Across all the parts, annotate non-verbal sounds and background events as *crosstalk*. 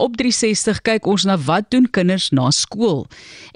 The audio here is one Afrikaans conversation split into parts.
Op 360 kyk ons na wat doen kinders na skool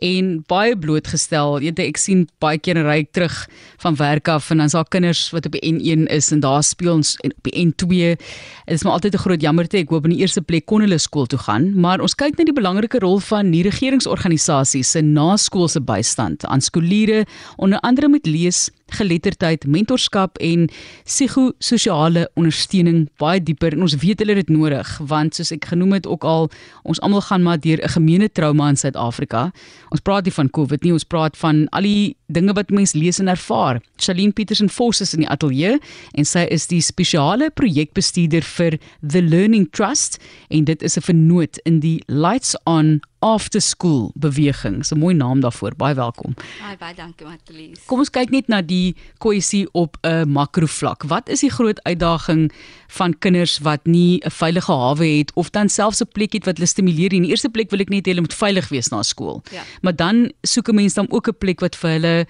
en baie blootgestel. Jy ek sien baie keer ry ek terug van werk af en dan is daar kinders wat op die N1 is en daar speel ons op die N2. Dit is maar altyd 'n groot jammerte. Ek hoop in die eerste plek kon hulle skool toe gaan, maar ons kyk na die belangrike rol van nie regeringsorganisasies se naskoolse bystand aan skooliere onder andere met lees, geletterdheid, mentorskap en psigososiale ondersteuning baie dieper en ons weet hulle dit nodig want soos ek genoem het ook al ons almal gaan maar deur 'n gemeene trauma in Suid-Afrika. Ons praat nie van COVID nie, ons praat van al die dinge wat mense lees en ervaar. Shalien Petersen Vos is in die ateljee en sy is die spesiale projekbestuurder vir The Learning Trust en dit is 'n vennoot in die Lights On after school beweging. Dis 'n mooi naam daarvoor. Baie welkom. Baie baie dankie Matlies. Kom ons kyk net na die kwessie op 'n makrovlak. Wat is die groot uitdaging van kinders wat nie 'n veilige hawe het of dan selfs 'n plek het wat hulle stimuleer? In die eerste plek wil ek net hê hulle moet veilig wees na skool. Ja. Maar dan soek 'n mens dan ook 'n plek wat vir hulle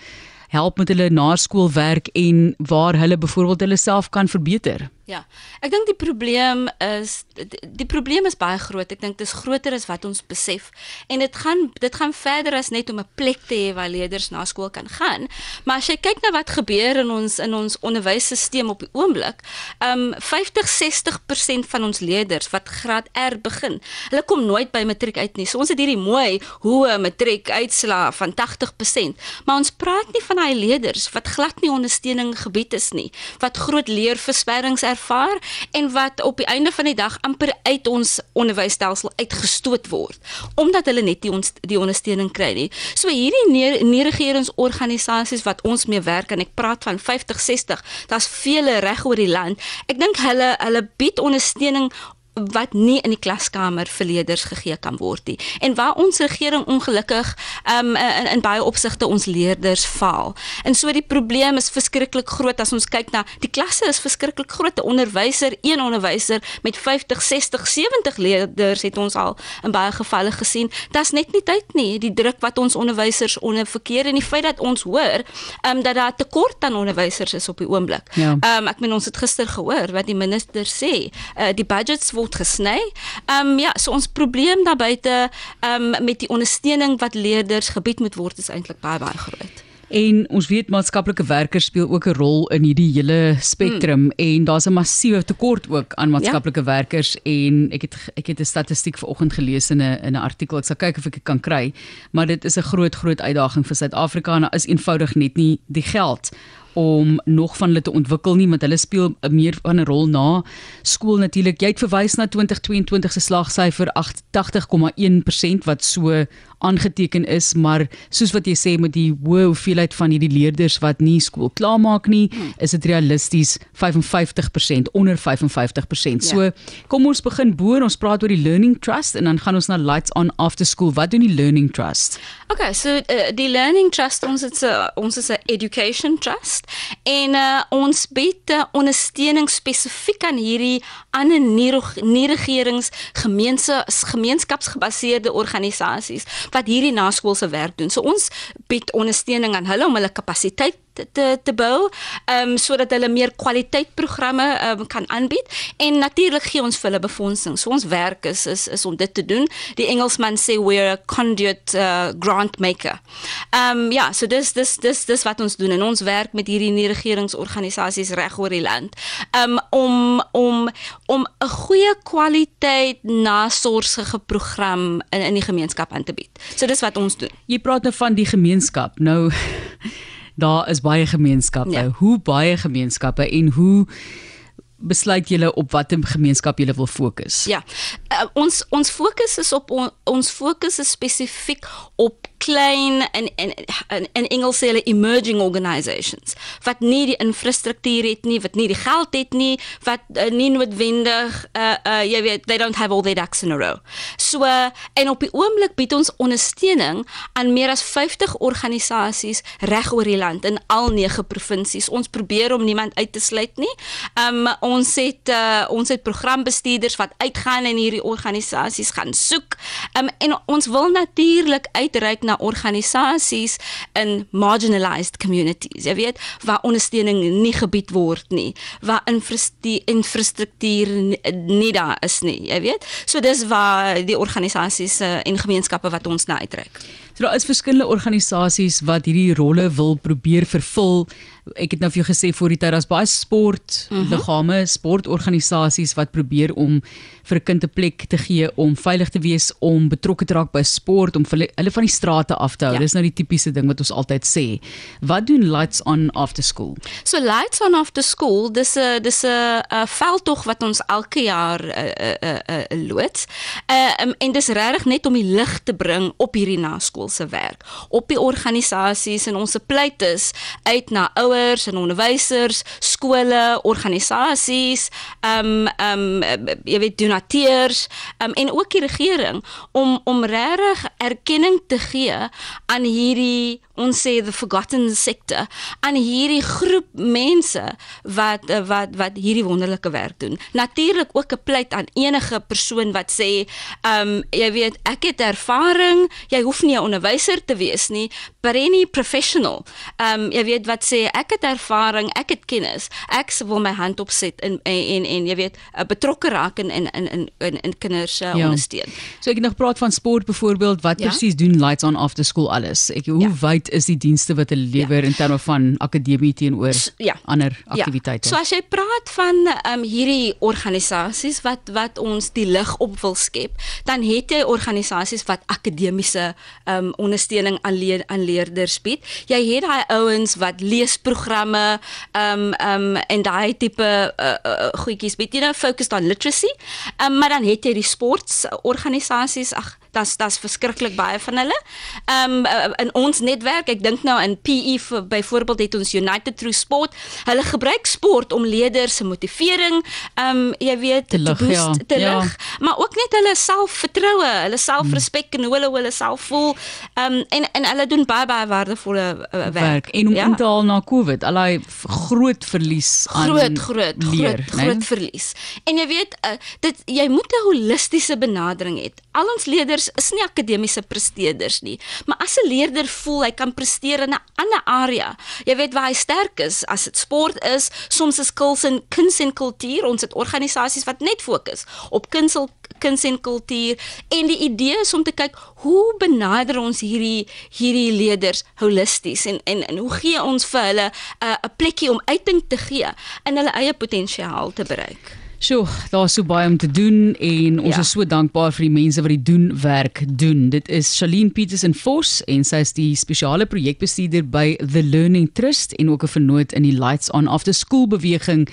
help met hulle naskoolwerk en waar hulle byvoorbeeld hulle self kan verbeter. Ja. Ek dink die probleem is die, die probleem is baie groot. Ek dink dit is groter as wat ons besef. En dit gaan dit gaan verder as net om 'n plek te hê waar leerders na skool kan gaan. Maar as jy kyk na wat gebeur in ons in ons onderwysstelsel op die oomblik, um 50-60% van ons leerders wat graad R begin, hulle kom nooit by matriek uit nie. So ons het hierdie mooi hoë matriek uitslaa van 80%, maar ons praat nie van daai leerders wat glad nie ondersteuning gebied is nie, wat groot leerversperrings ervaar en wat op die einde van die dag amper uit ons onderwysstelsel uitgestoot word omdat hulle net die ons die ondersteuning kry nie. So hierdie nie-regeringsorganisasies wat ons mee werk en ek praat van 50 60, daar's vele reg oor die land. Ek dink hulle hulle bied ondersteuning wat nie in die klaskamer vir leerders gegee kan word nie. En waar ons regering ongelukkig um, in, in baie opsigte ons leerders faal. En so die probleem is verskriklik groot as ons kyk na die klasse is verskriklik groot. 'n Onderwyser, een onderwyser met 50, 60, 70 leerders het ons al in baie gevalle gesien. Dit's net nie tyd nie. Die druk wat ons onderwysers onder verkeer en die feit dat ons hoor um, dat daar tekort aan onderwysers is op die oomblik. Ja. Um, ek meen ons het gister gehoor wat die minister sê. Uh, die budgets word gesny. Ehm um, ja, so ons probleem daar buite ehm um, met die ondersteuning wat leerders gebied moet word is eintlik baie baie groot. En ons weet maatskaplike werkers speel ook 'n rol in hierdie hele spektrum hmm. en daar's 'n massiewe tekort ook aan maatskaplike ja. werkers en ek het ek het 'n statistiek vanoggend gelees in 'n in 'n artikel ek sal kyk of ek dit kan kry maar dit is 'n groot groot uitdaging vir Suid-Afrika en is eenvoudig net nie die geld om nog van hulle te ontwikkel nie want hulle speel meer van 'n rol na skool natuurlik. Jy het verwys na 2022 se slagsyfer 88,1% wat so aangeteken is, maar soos wat jy sê met die hoë hoeveelheid van hierdie leerders wat nie skool klaarmaak nie, is dit realisties 55% onder 55%. Ja. So kom ons begin boor, ons praat oor die Learning Trust en dan gaan ons na Lights on After School. Wat doen die Learning Trust? Okay, so uh, die Learning Trust ons is 'n ons is 'n education trust en uh, ons bied uh, ondersteuning spesifiek aan hierdie ander nie regerings gemeenskapsgebaseerde organisasies wat hierdie naskoolse werk doen. So ons bied ondersteuning aan hulle om hulle kapasiteit te te bou, ehm um, sodat hulle meer kwaliteit programme ehm um, kan aanbied en natuurlik gee ons vir hulle befondsing. So ons werk is is is om dit te doen. Die Engelsman sê we're a conduit uh, grant maker. Ehm um, ja, so dis dis dis dis wat ons doen en ons werk met hierdie nie regeringsorganisasies reg oor die land. Ehm um, om om om 'n goeie kwaliteit nasorgige program in in die gemeenskap aan te bied. So dis wat ons doen. Jy praat nou van die gemeenskap. Nou *laughs* daar is baie gemeenskappe. Ja. Hoe baie gemeenskappe en hoe besluit julle op watter gemeenskap julle wil fokus? Ja. Uh, ons ons fokus is op on, ons fokus is spesifiek op klein en en en Engels sê hulle emerging organisations wat nie die infrastruktuur het nie, wat nie die geld het nie, wat uh, nie noodwendig uh uh jy weet they don't have all their ducks in a row. So uh, en op die oomblik bied ons ondersteuning aan meer as 50 organisasies reg oor die land in al 9 provinsies. Ons probeer om niemand uit te sluit nie. Um ons het uh ons het programbestuurders wat uitgaan en hierdie organisasies gaan soek. Um en ons wil natuurlik uitreik na organisasies in marginalized communities. Jy weet, waar ondersteuning nie gebied word nie, waar infrastruktuur nie daar is nie, jy weet. So dis waar die organisasies uh, en gemeenskappe wat ons na uitreik. So daar is verskillende organisasies wat hierdie rolle wil probeer vervul. Ek het nou vir jou gesê voor die tyd daar's baie sport mm -hmm. liggame, sportorganisasies wat probeer om vir 'n kind 'n plek te gee om veilig te wees, om betrokke te raak by sport, om hulle, hulle van die strate af te hou. Ja. Dis nou die tipiese ding wat ons altyd sê. Wat doen Lights On After School? So Lights On After School, dis 'n dis 'n veldtog wat ons elke jaar 'n uh, 'n uh, uh, loods. Uh, um, en dis regtig net om die lig te bring op hierdie naskool skool se werk. Op die organisasies en ons pleit is uit na ouers en onderwysers, skole, organisasies, ehm um, ehm um, jy weet donateurs um, en ook die regering om om regtig erkenning te gee aan hierdie ons sê the forgotten sector aan hierdie groep mense wat wat wat hierdie wonderlike werk doen. Natuurlik ook 'n pleit aan enige persoon wat sê, ehm um, jy weet, ek het ervaring, jy hoef nie 'n onderwyser te wees nie, but any professional. Ehm um, jy weet wat sê, ek het ervaring, ek het kennis. Ek wil my hand opset en en en, en jy weet, betrokke raak in in in in, in kinders uh, ja. ondersteun. So ek het nog gepraat van sport byvoorbeeld, wat ja? presies doen Lights on After School alles? Ek hoe ja. wyd is die dienste wat hulle lewer ja. in terme van akademie teenoor ja. ander ja. aktiwiteite. Ja. So as jy praat van um, hierdie organisasies wat wat ons die lig op wil skep, dan het jy organisasies wat akademiese um, ondersteuning aan leer, aan leerders bied. Jy het daai ouens wat leesprogramme um um en daai tipe uh, uh, goedjies bied. Jy nou focused on literacy. Um, maar dan het jy die sportsorganisasies. Ag, dat's dat's verskriklik baie van hulle. Um in ons netwerk werk. Ek dink nou in PE byvoorbeeld het ons United Through Sport. Hulle gebruik sport om leerders se motivering, ehm um, jy weet, te, lig, te boost, ja. te ja. lig, maar ook net hulle selfvertroue, hulle selfrespek en hoe hulle hulle self voel. Ehm um, en en hulle doen baie baie waardevolle uh, werk. werk. En om ja. in te haal na COVID, allei groot verlies aan groot groot leer, groot, groot verlies. En jy weet, uh, dit jy moet 'n holistiese benadering hê. Al ons leerders is nie akademiese presteerders nie, maar as 'n leerder voel hy kan presteer in 'n ander area. Jy weet waar hy sterk is, as dit sport is, soms is kuns en kuns en kultuur, ons het organisasies wat net fokus op kuns kuns en kultuur en die idee is om te kyk hoe benader ons hierdie hierdie leerders holisties en en en hoe gee ons vir hulle 'n uh, 'n plekkie om uiting te gee in hulle eie potensiaal te bereik. Sjoe, daar's so baie om te doen en ons ja. is so dankbaar vir die mense wat die doen werk doen. Dit is Shalene Petersen Vos en sy is die spesiale projekbestuurder by The Learning Trust en ook 'n vernoot in die Lights on After School beweging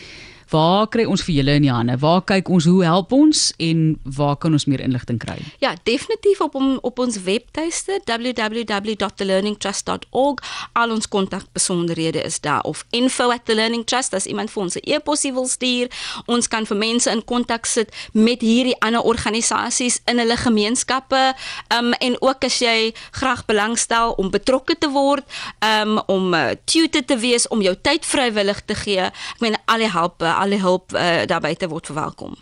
Waar kry ons vir julle in die hande? Waar kyk ons hoe help ons en waar kan ons meer inligting kry? Ja, definitief op op ons webtuiste www.thelearningtrust.org. Al ons kontakbesonderhede is daar of info@thelearningtrust as iemand vir ons 'n e-pos wil stuur. Ons kan vir mense in kontak sit met hierdie ander organisasies in hulle gemeenskappe. Um en ook as jy graag belangstel om betrokke te word, um om uh, tutor te wees, om jou tyd vrywillig te gee. Ek meen al die help alle hulp uh, daarbey te word verwelkom.